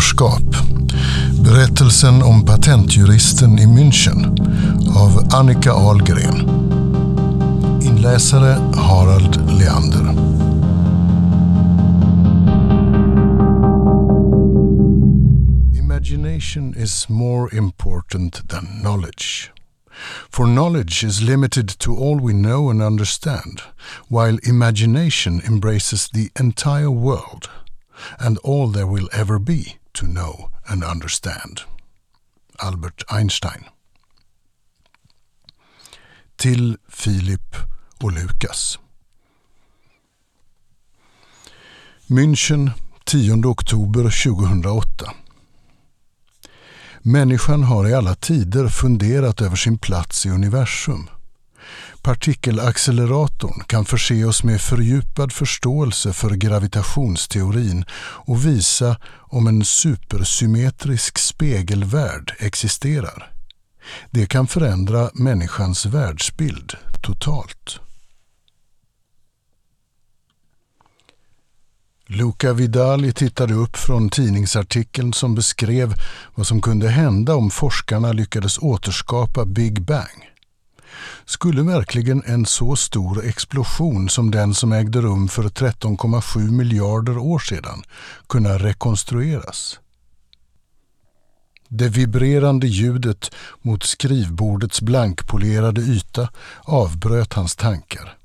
utanförskap. Berättelsen om patentjuristen i München av Annika Ahlgren. Inläsare Harald Leander. Imagination is more important than knowledge. For knowledge is limited to all we know and understand, while imagination embraces the entire world and all there will ever be to know and understand. Albert Einstein. Till Filip och Lukas. München 10 oktober 2008. Människan har i alla tider funderat över sin plats i universum. Partikelacceleratorn kan förse oss med fördjupad förståelse för gravitationsteorin och visa om en supersymmetrisk spegelvärld existerar. Det kan förändra människans världsbild totalt. Luca Vidali tittade upp från tidningsartikeln som beskrev vad som kunde hända om forskarna lyckades återskapa Big Bang. Skulle verkligen en så stor explosion som den som ägde rum för 13,7 miljarder år sedan kunna rekonstrueras? Det vibrerande ljudet mot skrivbordets blankpolerade yta avbröt hans tankar.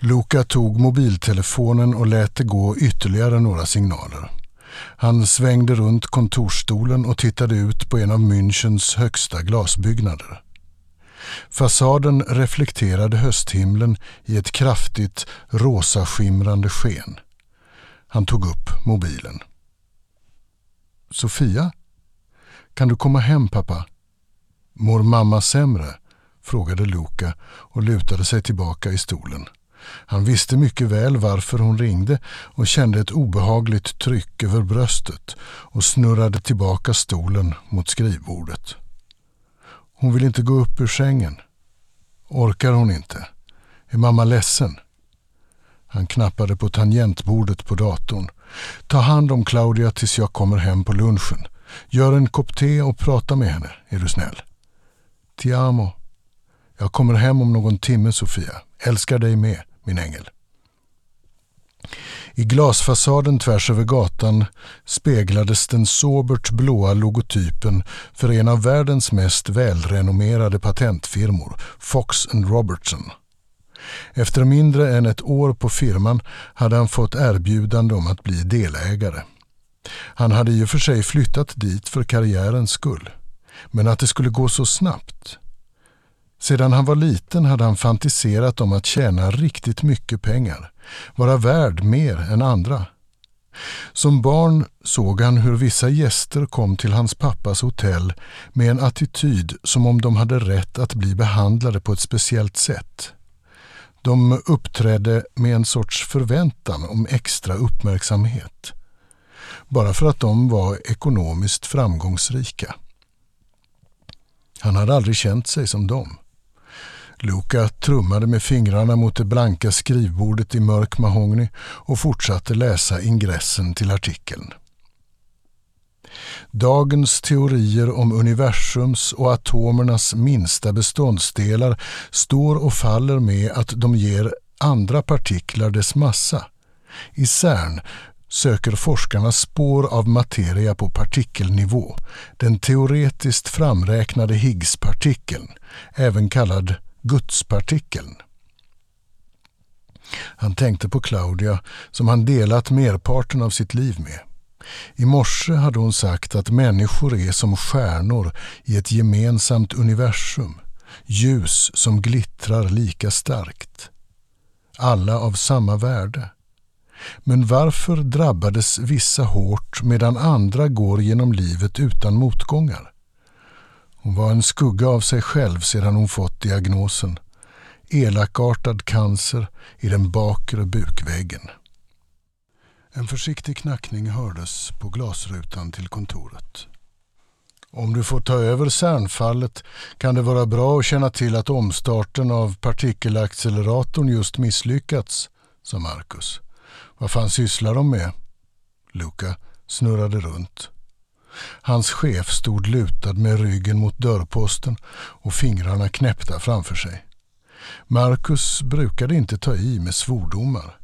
Luca tog mobiltelefonen och lät det gå ytterligare några signaler. Han svängde runt kontorsstolen och tittade ut på en av Münchens högsta glasbyggnader. Fasaden reflekterade hösthimlen i ett kraftigt rosa skimrande sken. Han tog upp mobilen. Sofia? Kan du komma hem pappa? Mår mamma sämre? frågade Luca och lutade sig tillbaka i stolen. Han visste mycket väl varför hon ringde och kände ett obehagligt tryck över bröstet och snurrade tillbaka stolen mot skrivbordet. Hon vill inte gå upp ur sängen. Orkar hon inte? Är mamma ledsen? Han knappade på tangentbordet på datorn. Ta hand om Claudia tills jag kommer hem på lunchen. Gör en kopp te och prata med henne, är du snäll. Ti amo. Jag kommer hem om någon timme, Sofia. Älskar dig med, min ängel. I glasfasaden tvärs över gatan speglades den sobert blåa logotypen för en av världens mest välrenommerade patentfirmor, Fox Robertson. Efter mindre än ett år på firman hade han fått erbjudande om att bli delägare. Han hade i och för sig flyttat dit för karriärens skull. Men att det skulle gå så snabbt. Sedan han var liten hade han fantiserat om att tjäna riktigt mycket pengar vara värd mer än andra. Som barn såg han hur vissa gäster kom till hans pappas hotell med en attityd som om de hade rätt att bli behandlade på ett speciellt sätt. De uppträdde med en sorts förväntan om extra uppmärksamhet. Bara för att de var ekonomiskt framgångsrika. Han hade aldrig känt sig som dem. Luca trummade med fingrarna mot det blanka skrivbordet i mörk mahogny och fortsatte läsa ingressen till artikeln. Dagens teorier om universums och atomernas minsta beståndsdelar står och faller med att de ger andra partiklar dess massa. I CERN söker forskarna spår av materia på partikelnivå, den teoretiskt framräknade Higgspartikeln, även kallad gudspartikeln. Han tänkte på Claudia som han delat merparten av sitt liv med. I morse hade hon sagt att människor är som stjärnor i ett gemensamt universum, ljus som glittrar lika starkt. Alla av samma värde. Men varför drabbades vissa hårt medan andra går genom livet utan motgångar? Hon var en skugga av sig själv sedan hon fått diagnosen. Elakartad cancer i den bakre bukväggen. En försiktig knackning hördes på glasrutan till kontoret. Om du får ta över CERN-fallet kan det vara bra att känna till att omstarten av partikelacceleratorn just misslyckats, sa Marcus. Vad fan sysslar de med? Luca snurrade runt. Hans chef stod lutad med ryggen mot dörrposten och fingrarna knäppta framför sig. Marcus brukade inte ta i med svordomar.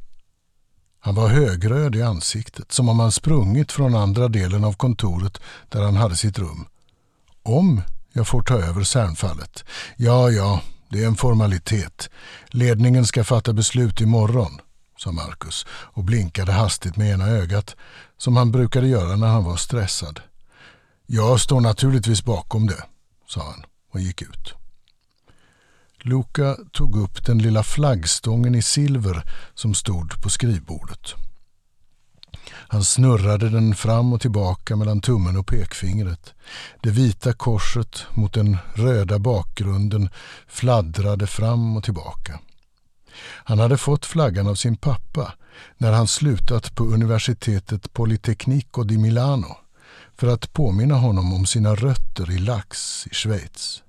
Han var högröd i ansiktet, som om han sprungit från andra delen av kontoret där han hade sitt rum. Om jag får ta över Cernfallet? Ja, ja, det är en formalitet. Ledningen ska fatta beslut imorgon, sa Marcus och blinkade hastigt med ena ögat, som han brukade göra när han var stressad. Jag står naturligtvis bakom det, sa han och gick ut. Luca tog upp den lilla flaggstången i silver som stod på skrivbordet. Han snurrade den fram och tillbaka mellan tummen och pekfingret. Det vita korset mot den röda bakgrunden fladdrade fram och tillbaka. Han hade fått flaggan av sin pappa när han slutat på universitetet Politecnico di Milano för att påminna honom om sina rötter i Lax i Schweiz.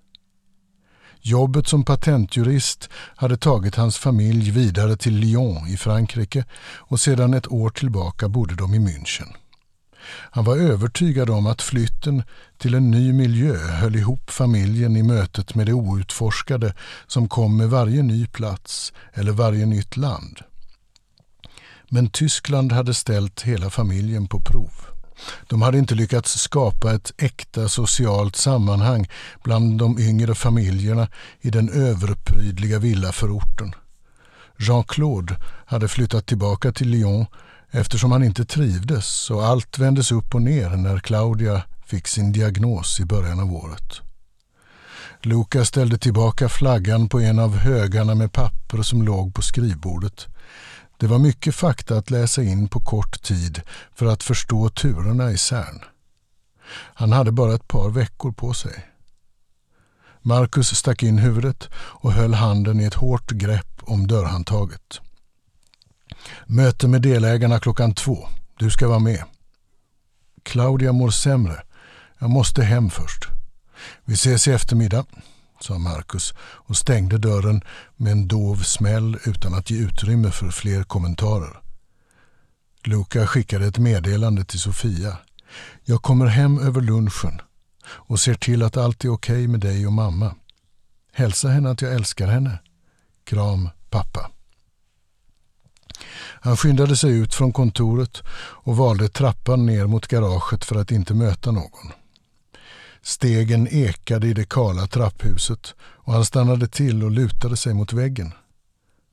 Jobbet som patentjurist hade tagit hans familj vidare till Lyon i Frankrike och sedan ett år tillbaka bodde de i München. Han var övertygad om att flytten till en ny miljö höll ihop familjen i mötet med det outforskade som kom med varje ny plats eller varje nytt land. Men Tyskland hade ställt hela familjen på prov. De hade inte lyckats skapa ett äkta socialt sammanhang bland de yngre familjerna i den överprydliga villaförorten. Jean-Claude hade flyttat tillbaka till Lyon eftersom han inte trivdes och allt vändes upp och ner när Claudia fick sin diagnos i början av året. Luca ställde tillbaka flaggan på en av högarna med papper som låg på skrivbordet. Det var mycket fakta att läsa in på kort tid för att förstå turerna i CERN. Han hade bara ett par veckor på sig. Marcus stack in huvudet och höll handen i ett hårt grepp om dörrhandtaget. Möte med delägarna klockan två. Du ska vara med. Claudia mår sämre. Jag måste hem först. Vi ses i eftermiddag sa Marcus och stängde dörren med en dov smäll utan att ge utrymme för fler kommentarer. Luca skickade ett meddelande till Sofia. Jag kommer hem över lunchen och ser till att allt är okej okay med dig och mamma. Hälsa henne att jag älskar henne. Kram pappa. Han skyndade sig ut från kontoret och valde trappan ner mot garaget för att inte möta någon. Stegen ekade i det kala trapphuset och han stannade till och lutade sig mot väggen.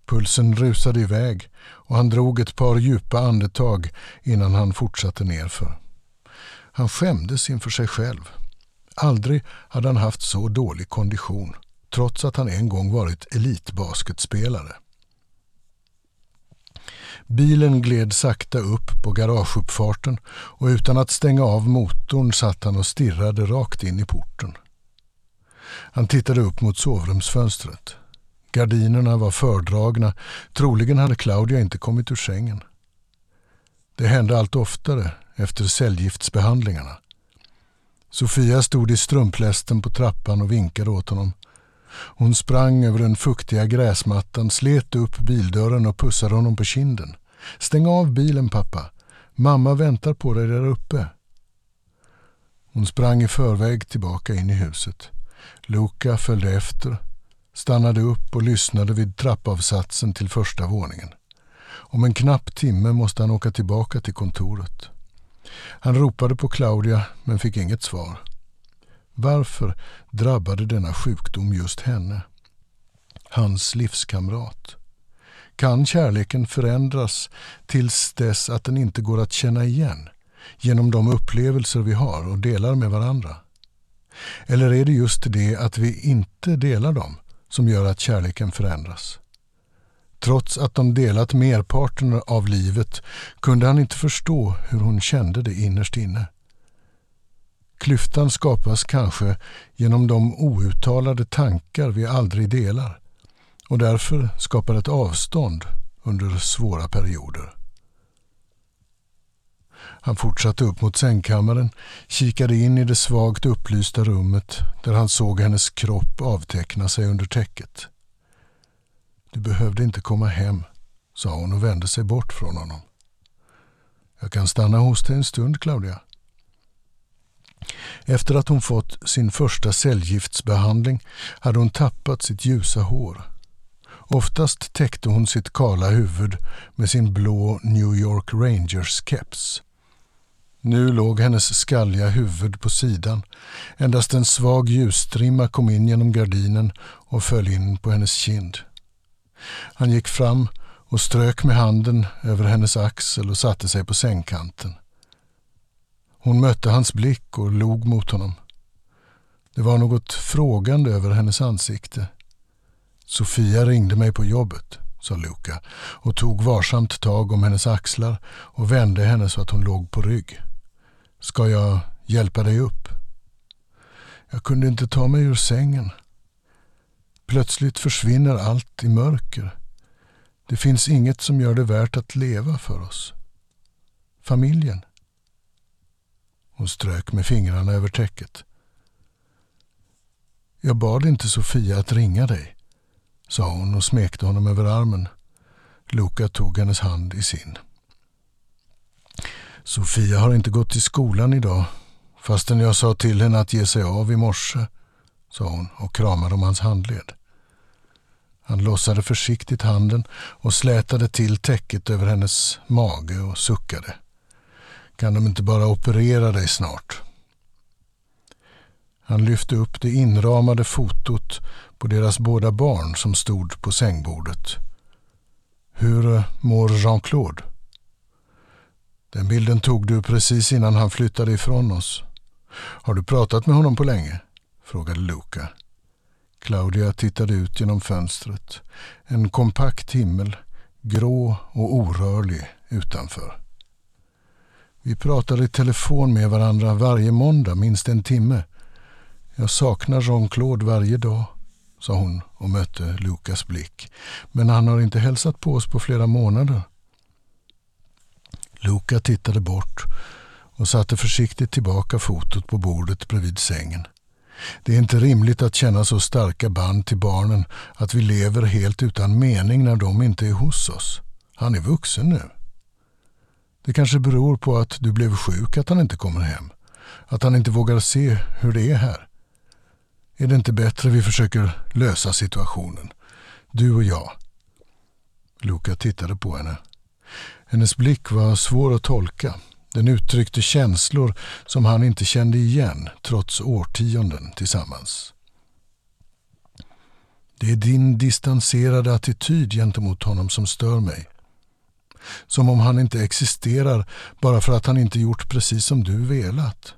Pulsen rusade iväg och han drog ett par djupa andetag innan han fortsatte nerför. Han skämdes inför sig själv. Aldrig hade han haft så dålig kondition trots att han en gång varit elitbasketspelare. Bilen gled sakta upp på garageuppfarten och utan att stänga av motorn satt han och stirrade rakt in i porten. Han tittade upp mot sovrumsfönstret. Gardinerna var fördragna. Troligen hade Claudia inte kommit ur sängen. Det hände allt oftare efter cellgiftsbehandlingarna. Sofia stod i strumplästen på trappan och vinkade åt honom. Hon sprang över den fuktiga gräsmattan, slet upp bildörren och pussade honom på kinden. Stäng av bilen pappa. Mamma väntar på dig där uppe. Hon sprang i förväg tillbaka in i huset. Luca följde efter, stannade upp och lyssnade vid trappavsatsen till första våningen. Om en knapp timme måste han åka tillbaka till kontoret. Han ropade på Claudia men fick inget svar. Varför drabbade denna sjukdom just henne? Hans livskamrat. Kan kärleken förändras tills dess att den inte går att känna igen genom de upplevelser vi har och delar med varandra? Eller är det just det att vi inte delar dem som gör att kärleken förändras? Trots att de delat merparten av livet kunde han inte förstå hur hon kände det innerst inne. Klyftan skapas kanske genom de outtalade tankar vi aldrig delar och därför skapar ett avstånd under svåra perioder. Han fortsatte upp mot sängkammaren, kikade in i det svagt upplysta rummet där han såg hennes kropp avteckna sig under täcket. Du behövde inte komma hem, sa hon och vände sig bort från honom. Jag kan stanna hos dig en stund, Claudia. Efter att hon fått sin första cellgiftsbehandling hade hon tappat sitt ljusa hår. Oftast täckte hon sitt kala huvud med sin blå New York Rangers-keps. Nu låg hennes skalliga huvud på sidan. Endast en svag ljusstrimma kom in genom gardinen och föll in på hennes kind. Han gick fram och strök med handen över hennes axel och satte sig på sängkanten. Hon mötte hans blick och log mot honom. Det var något frågande över hennes ansikte. Sofia ringde mig på jobbet, sa Luca och tog varsamt tag om hennes axlar och vände henne så att hon låg på rygg. Ska jag hjälpa dig upp? Jag kunde inte ta mig ur sängen. Plötsligt försvinner allt i mörker. Det finns inget som gör det värt att leva för oss. Familjen. Hon strök med fingrarna över täcket. Jag bad inte Sofia att ringa dig, sa hon och smekte honom över armen. Luca tog hennes hand i sin. Sofia har inte gått till skolan idag fastän jag sa till henne att ge sig av i morse, sa hon och kramade om hans handled. Han lossade försiktigt handen och slätade till täcket över hennes mage och suckade. Kan de inte bara operera dig snart? Han lyfte upp det inramade fotot på deras båda barn som stod på sängbordet. Hur eh, mår Jean-Claude? Den bilden tog du precis innan han flyttade ifrån oss. Har du pratat med honom på länge? frågade Luca. Claudia tittade ut genom fönstret. En kompakt himmel, grå och orörlig utanför. Vi pratar i telefon med varandra varje måndag, minst en timme. Jag saknar Jean-Claude varje dag, sa hon och mötte Lukas blick. Men han har inte hälsat på oss på flera månader. Luka tittade bort och satte försiktigt tillbaka fotot på bordet bredvid sängen. Det är inte rimligt att känna så starka band till barnen att vi lever helt utan mening när de inte är hos oss. Han är vuxen nu. Det kanske beror på att du blev sjuk att han inte kommer hem. Att han inte vågar se hur det är här. Är det inte bättre vi försöker lösa situationen? Du och jag. Luka tittade på henne. Hennes blick var svår att tolka. Den uttryckte känslor som han inte kände igen trots årtionden tillsammans. Det är din distanserade attityd gentemot honom som stör mig. Som om han inte existerar bara för att han inte gjort precis som du velat.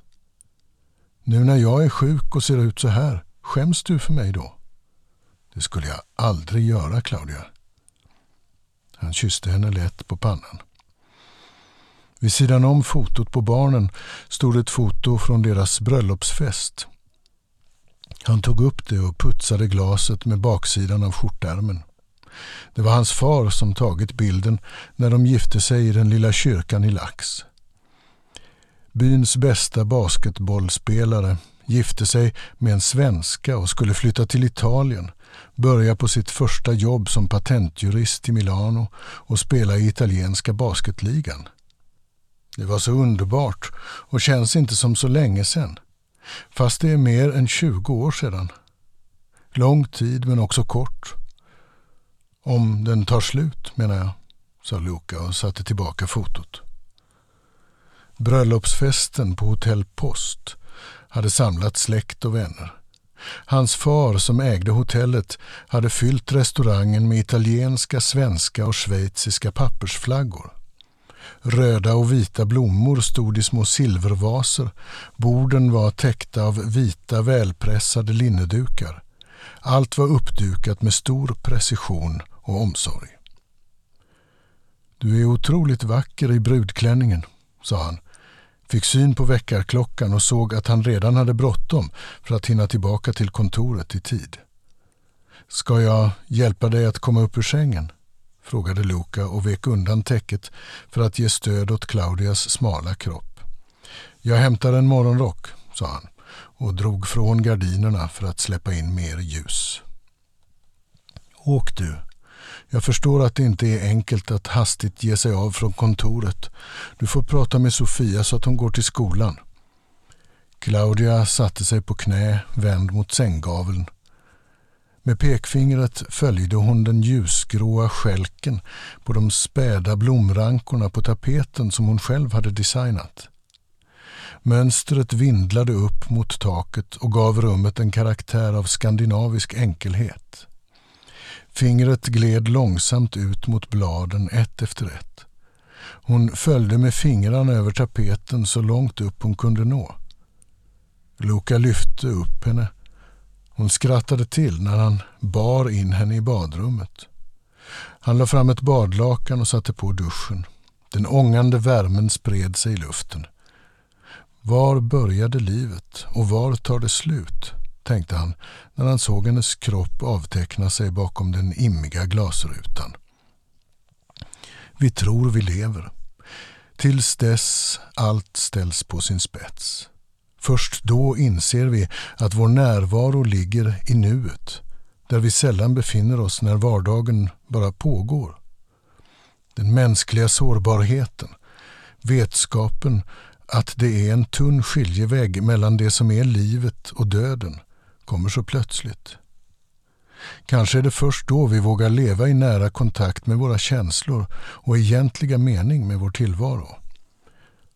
Nu när jag är sjuk och ser ut så här, skäms du för mig då? Det skulle jag aldrig göra, Claudia. Han kysste henne lätt på pannan. Vid sidan om fotot på barnen stod ett foto från deras bröllopsfest. Han tog upp det och putsade glaset med baksidan av skjortärmen. Det var hans far som tagit bilden när de gifte sig i den lilla kyrkan i Lax. Byns bästa basketbollspelare gifte sig med en svenska och skulle flytta till Italien, börja på sitt första jobb som patentjurist i Milano och spela i italienska basketligan. Det var så underbart och känns inte som så länge sedan. Fast det är mer än 20 år sedan. Lång tid men också kort. Om den tar slut menar jag, sa Luca och satte tillbaka fotot. Bröllopsfesten på hotell Post hade samlat släkt och vänner. Hans far som ägde hotellet hade fyllt restaurangen med italienska, svenska och schweiziska pappersflaggor. Röda och vita blommor stod i små silvervaser. Borden var täckta av vita välpressade linnedukar. Allt var uppdukat med stor precision och omsorg. Du är otroligt vacker i brudklänningen, sa han. Fick syn på väckarklockan och såg att han redan hade bråttom för att hinna tillbaka till kontoret i tid. Ska jag hjälpa dig att komma upp ur sängen? frågade Luca och vek undan täcket för att ge stöd åt Claudias smala kropp. Jag hämtar en morgonrock, sa han och drog från gardinerna för att släppa in mer ljus. Åk du. Jag förstår att det inte är enkelt att hastigt ge sig av från kontoret. Du får prata med Sofia så att hon går till skolan. Claudia satte sig på knä, vänd mot sänggaveln. Med pekfingret följde hon den ljusgråa skälken på de späda blomrankorna på tapeten som hon själv hade designat. Mönstret vindlade upp mot taket och gav rummet en karaktär av skandinavisk enkelhet. Fingret gled långsamt ut mot bladen ett efter ett. Hon följde med fingrarna över tapeten så långt upp hon kunde nå. Luca lyfte upp henne. Hon skrattade till när han bar in henne i badrummet. Han la fram ett badlakan och satte på duschen. Den ångande värmen spred sig i luften. Var började livet och var tar det slut? Tänkte han när han såg hennes kropp avteckna sig bakom den immiga glasrutan. Vi tror vi lever. Tills dess allt ställs på sin spets. Först då inser vi att vår närvaro ligger i nuet, där vi sällan befinner oss när vardagen bara pågår. Den mänskliga sårbarheten, vetskapen att det är en tunn skiljevägg mellan det som är livet och döden kommer så plötsligt. Kanske är det först då vi vågar leva i nära kontakt med våra känslor och egentliga mening med vår tillvaro.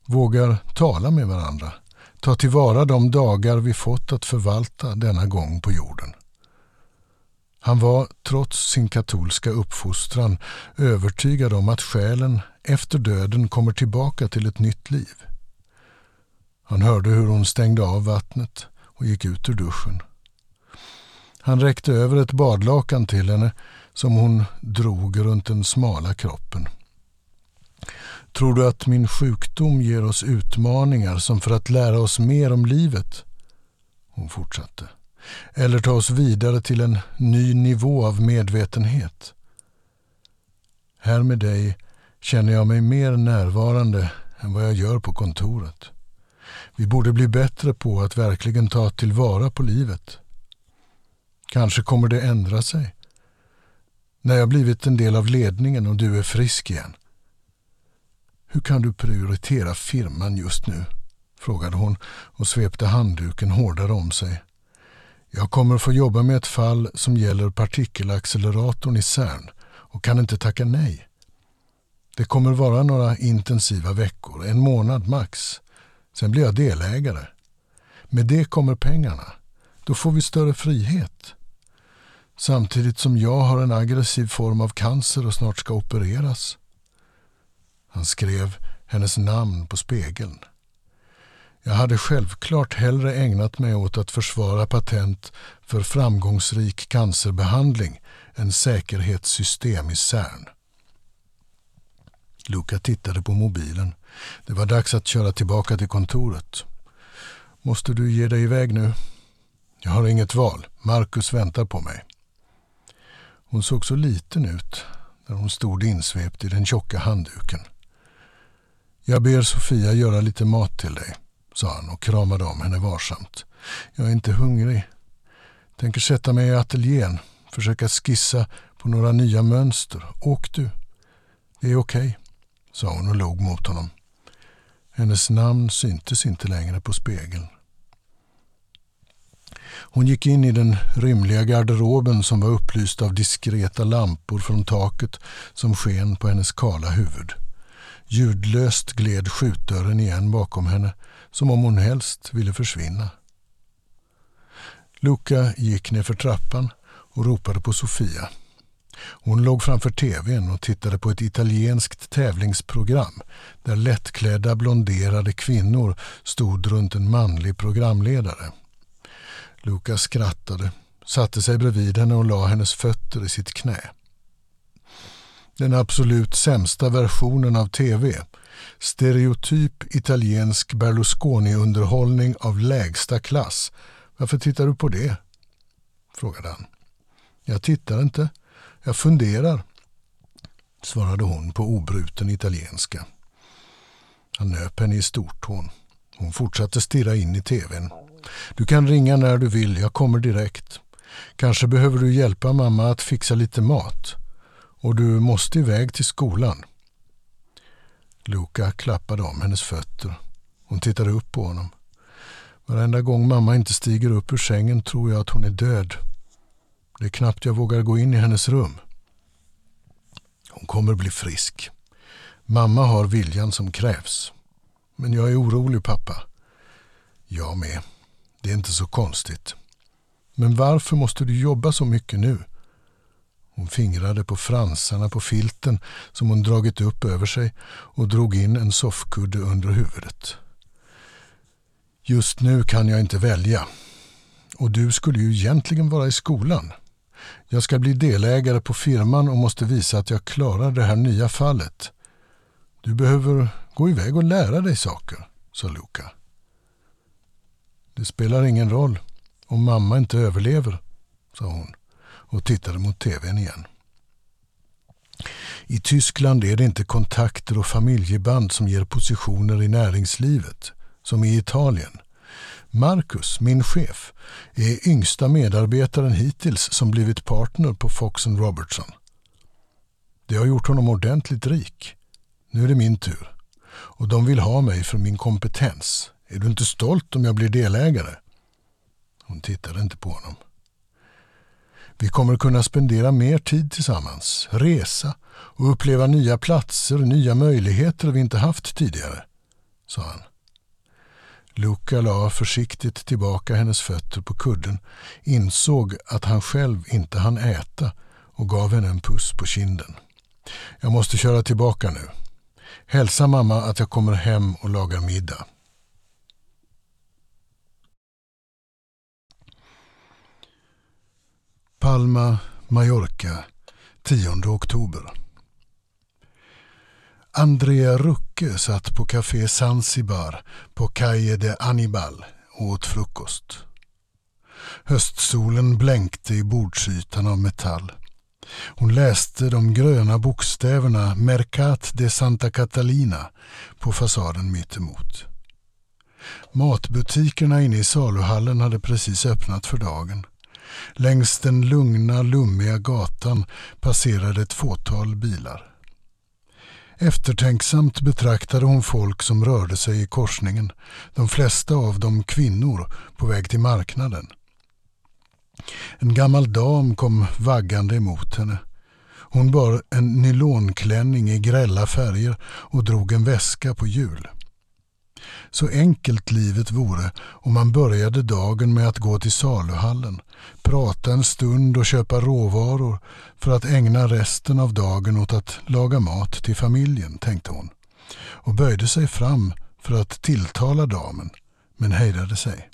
Vågar tala med varandra, ta tillvara de dagar vi fått att förvalta denna gång på jorden. Han var, trots sin katolska uppfostran, övertygad om att själen efter döden kommer tillbaka till ett nytt liv. Han hörde hur hon stängde av vattnet och gick ut ur duschen. Han räckte över ett badlakan till henne som hon drog runt den smala kroppen. Tror du att min sjukdom ger oss utmaningar som för att lära oss mer om livet? Hon fortsatte. Eller ta oss vidare till en ny nivå av medvetenhet. Här med dig känner jag mig mer närvarande än vad jag gör på kontoret. Vi borde bli bättre på att verkligen ta tillvara på livet. Kanske kommer det ändra sig. När jag blivit en del av ledningen och du är frisk igen. Hur kan du prioritera firman just nu? frågade hon och svepte handduken hårdare om sig. Jag kommer få jobba med ett fall som gäller partikelacceleratorn i CERN och kan inte tacka nej. Det kommer vara några intensiva veckor, en månad max. Sen blir jag delägare. Med det kommer pengarna. Då får vi större frihet. Samtidigt som jag har en aggressiv form av cancer och snart ska opereras. Han skrev hennes namn på spegeln. Jag hade självklart hellre ägnat mig åt att försvara patent för framgångsrik cancerbehandling än säkerhetssystem i CERN. Luca tittade på mobilen. Det var dags att köra tillbaka till kontoret. Måste du ge dig iväg nu? Jag har inget val. Marcus väntar på mig. Hon såg så liten ut när hon stod insvept i den tjocka handduken. Jag ber Sofia göra lite mat till dig, sa han och kramade om henne varsamt. Jag är inte hungrig. Tänker sätta mig i ateljén, försöka skissa på några nya mönster. Åk du. Det är okej, okay, sa hon och log mot honom. Hennes namn syntes inte längre på spegeln. Hon gick in i den rymliga garderoben som var upplyst av diskreta lampor från taket som sken på hennes kala huvud. Ljudlöst gled skjutdörren igen bakom henne som om hon helst ville försvinna. Luca gick ner för trappan och ropade på Sofia. Hon låg framför tvn och tittade på ett italienskt tävlingsprogram där lättklädda blonderade kvinnor stod runt en manlig programledare. Lukas skrattade, satte sig bredvid henne och la hennes fötter i sitt knä. Den absolut sämsta versionen av tv. Stereotyp italiensk Berlusconi-underhållning av lägsta klass. Varför tittar du på det? frågade han. Jag tittar inte. Jag funderar, svarade hon på obruten italienska. Han nöp henne i stortån. Hon fortsatte stirra in i tvn. Du kan ringa när du vill, jag kommer direkt. Kanske behöver du hjälpa mamma att fixa lite mat. och du måste iväg till skolan. Luca klappade om hennes fötter. Hon tittade upp på honom. Varenda gång mamma inte stiger upp ur sängen tror jag att hon är död. Det är knappt jag vågar gå in i hennes rum. Hon kommer bli frisk. Mamma har viljan som krävs. Men jag är orolig pappa. Jag med. Det är inte så konstigt. Men varför måste du jobba så mycket nu? Hon fingrade på fransarna på filten som hon dragit upp över sig och drog in en soffkudde under huvudet. Just nu kan jag inte välja. Och du skulle ju egentligen vara i skolan. Jag ska bli delägare på firman och måste visa att jag klarar det här nya fallet. Du behöver gå iväg och lära dig saker, sa Luca. Det spelar ingen roll om mamma inte överlever, sa hon och tittade mot tvn igen. I Tyskland är det inte kontakter och familjeband som ger positioner i näringslivet, som i Italien. Marcus, min chef, är yngsta medarbetaren hittills som blivit partner på Fox Robertson. Det har gjort honom ordentligt rik. Nu är det min tur. Och de vill ha mig för min kompetens. Är du inte stolt om jag blir delägare? Hon tittade inte på honom. Vi kommer kunna spendera mer tid tillsammans, resa och uppleva nya platser, nya möjligheter vi inte haft tidigare, sa han. Luca la försiktigt tillbaka hennes fötter på kudden, insåg att han själv inte hann äta och gav henne en puss på kinden. Jag måste köra tillbaka nu. Hälsa mamma att jag kommer hem och lagar middag. Palma, Mallorca, 10 oktober. Andrea Rucke satt på Café Zanzibar på Calle de Anibal och åt frukost. Höstsolen blänkte i bordsytan av metall. Hon läste de gröna bokstäverna Mercat de Santa Catalina på fasaden mittemot. Matbutikerna inne i saluhallen hade precis öppnat för dagen. Längs den lugna, lummiga gatan passerade ett fåtal bilar. Eftertänksamt betraktade hon folk som rörde sig i korsningen, de flesta av dem kvinnor på väg till marknaden. En gammal dam kom vaggande emot henne. Hon bar en nylonklänning i grälla färger och drog en väska på hjul. Så enkelt livet vore om man började dagen med att gå till saluhallen, prata en stund och köpa råvaror för att ägna resten av dagen åt att laga mat till familjen, tänkte hon och böjde sig fram för att tilltala damen, men hejdade sig.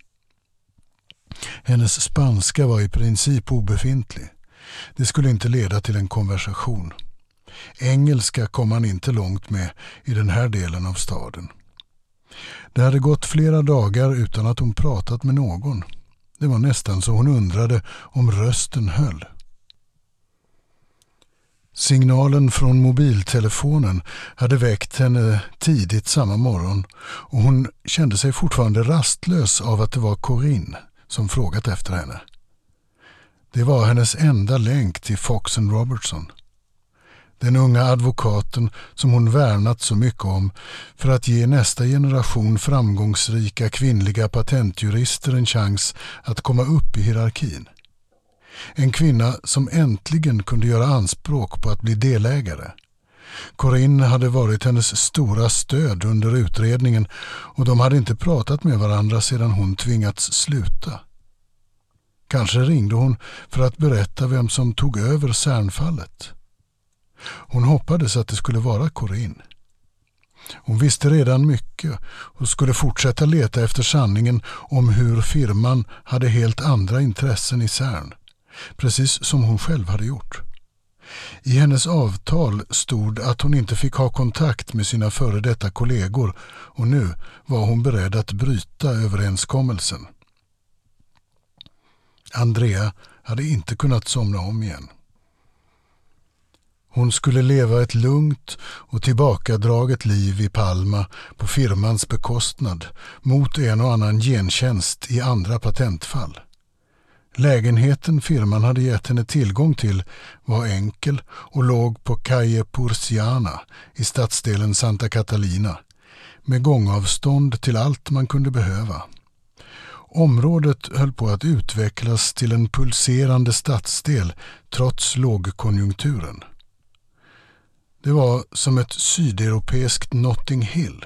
Hennes spanska var i princip obefintlig. Det skulle inte leda till en konversation. Engelska kom han inte långt med i den här delen av staden. Det hade gått flera dagar utan att hon pratat med någon. Det var nästan så hon undrade om rösten höll. Signalen från mobiltelefonen hade väckt henne tidigt samma morgon och hon kände sig fortfarande rastlös av att det var Corinne som frågat efter henne. Det var hennes enda länk till Fox Robertson den unga advokaten som hon värnat så mycket om för att ge nästa generation framgångsrika kvinnliga patentjurister en chans att komma upp i hierarkin. En kvinna som äntligen kunde göra anspråk på att bli delägare. Corinne hade varit hennes stora stöd under utredningen och de hade inte pratat med varandra sedan hon tvingats sluta. Kanske ringde hon för att berätta vem som tog över Cernfallet. Hon hoppades att det skulle vara Corinne. Hon visste redan mycket och skulle fortsätta leta efter sanningen om hur firman hade helt andra intressen i CERN, precis som hon själv hade gjort. I hennes avtal stod att hon inte fick ha kontakt med sina före detta kollegor och nu var hon beredd att bryta överenskommelsen. Andrea hade inte kunnat somna om igen. Hon skulle leva ett lugnt och tillbakadraget liv i Palma på firmans bekostnad mot en och annan gentjänst i andra patentfall. Lägenheten firman hade gett henne tillgång till var enkel och låg på Calle Purciana i stadsdelen Santa Catalina med gångavstånd till allt man kunde behöva. Området höll på att utvecklas till en pulserande stadsdel trots lågkonjunkturen. Det var som ett sydeuropeiskt Notting Hill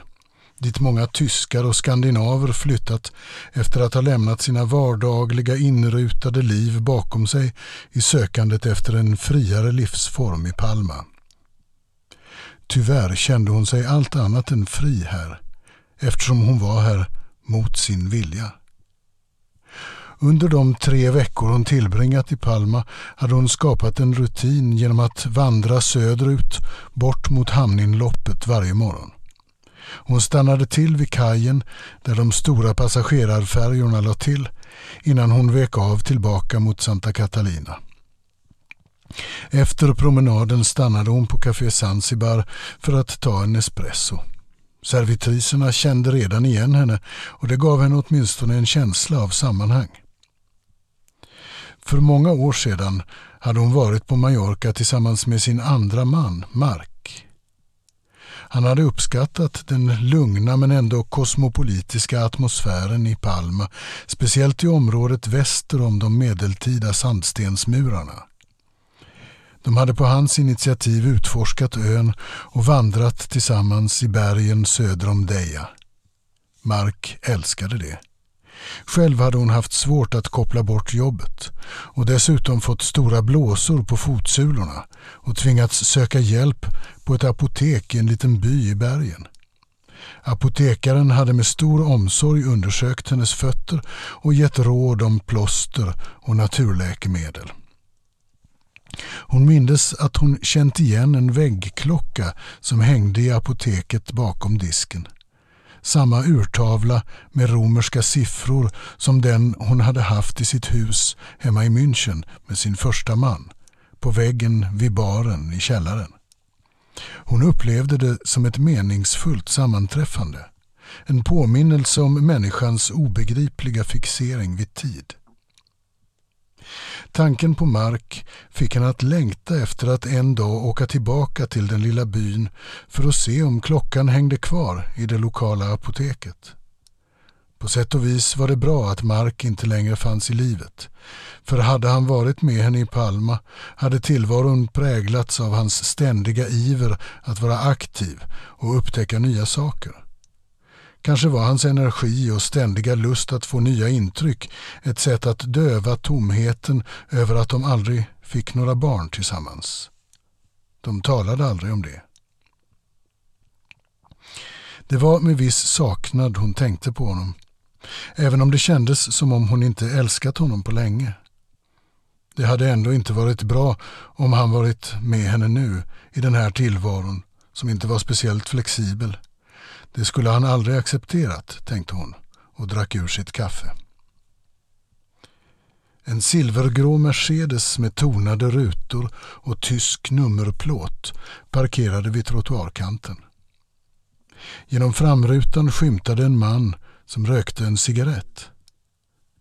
dit många tyskar och skandinaver flyttat efter att ha lämnat sina vardagliga inrutade liv bakom sig i sökandet efter en friare livsform i Palma. Tyvärr kände hon sig allt annat än fri här eftersom hon var här mot sin vilja. Under de tre veckor hon tillbringat i Palma hade hon skapat en rutin genom att vandra söderut bort mot hamninloppet varje morgon. Hon stannade till vid kajen där de stora passagerarfärjorna lade till innan hon vek av tillbaka mot Santa Catalina. Efter promenaden stannade hon på Café Zanzibar för att ta en espresso. Servitriserna kände redan igen henne och det gav henne åtminstone en känsla av sammanhang. För många år sedan hade hon varit på Mallorca tillsammans med sin andra man, Mark. Han hade uppskattat den lugna men ändå kosmopolitiska atmosfären i Palma, speciellt i området väster om de medeltida sandstensmurarna. De hade på hans initiativ utforskat ön och vandrat tillsammans i bergen söder om Deja. Mark älskade det. Själv hade hon haft svårt att koppla bort jobbet och dessutom fått stora blåsor på fotsulorna och tvingats söka hjälp på ett apotek i en liten by i bergen. Apotekaren hade med stor omsorg undersökt hennes fötter och gett råd om plåster och naturläkemedel. Hon mindes att hon känt igen en väggklocka som hängde i apoteket bakom disken samma urtavla med romerska siffror som den hon hade haft i sitt hus hemma i München med sin första man, på väggen vid baren i källaren. Hon upplevde det som ett meningsfullt sammanträffande, en påminnelse om människans obegripliga fixering vid tid. Tanken på Mark fick henne att längta efter att en dag åka tillbaka till den lilla byn för att se om klockan hängde kvar i det lokala apoteket. På sätt och vis var det bra att Mark inte längre fanns i livet. För hade han varit med henne i Palma hade tillvaron präglats av hans ständiga iver att vara aktiv och upptäcka nya saker. Kanske var hans energi och ständiga lust att få nya intryck ett sätt att döva tomheten över att de aldrig fick några barn tillsammans. De talade aldrig om det. Det var med viss saknad hon tänkte på honom, även om det kändes som om hon inte älskat honom på länge. Det hade ändå inte varit bra om han varit med henne nu i den här tillvaron som inte var speciellt flexibel. Det skulle han aldrig accepterat, tänkte hon och drack ur sitt kaffe. En silvergrå Mercedes med tonade rutor och tysk nummerplåt parkerade vid trottoarkanten. Genom framrutan skymtade en man som rökte en cigarett.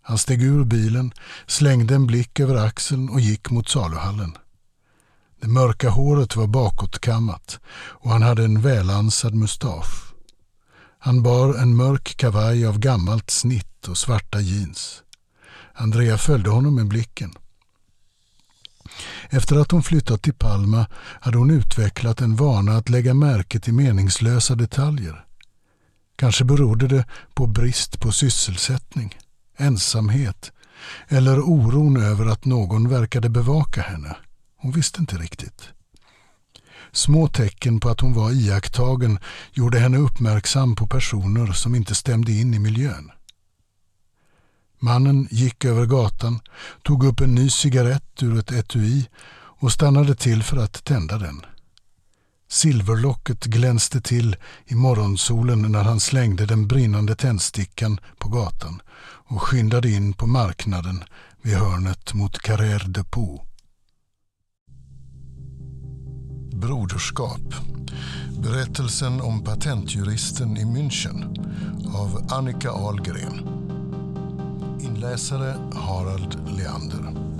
Han steg ur bilen, slängde en blick över axeln och gick mot saluhallen. Det mörka håret var bakåtkammat och han hade en välansad mustasch. Han bar en mörk kavaj av gammalt snitt och svarta jeans. Andrea följde honom med blicken. Efter att hon flyttat till Palma hade hon utvecklat en vana att lägga märke till meningslösa detaljer. Kanske berodde det på brist på sysselsättning, ensamhet eller oron över att någon verkade bevaka henne. Hon visste inte riktigt. Små tecken på att hon var iakttagen gjorde henne uppmärksam på personer som inte stämde in i miljön. Mannen gick över gatan, tog upp en ny cigarett ur ett etui och stannade till för att tända den. Silverlocket glänste till i morgonsolen när han slängde den brinnande tändstickan på gatan och skyndade in på marknaden vid hörnet mot Carrère de Broderskap. Berättelsen om patentjuristen i München av Annika Ahlgren. Inläsare Harald Leander.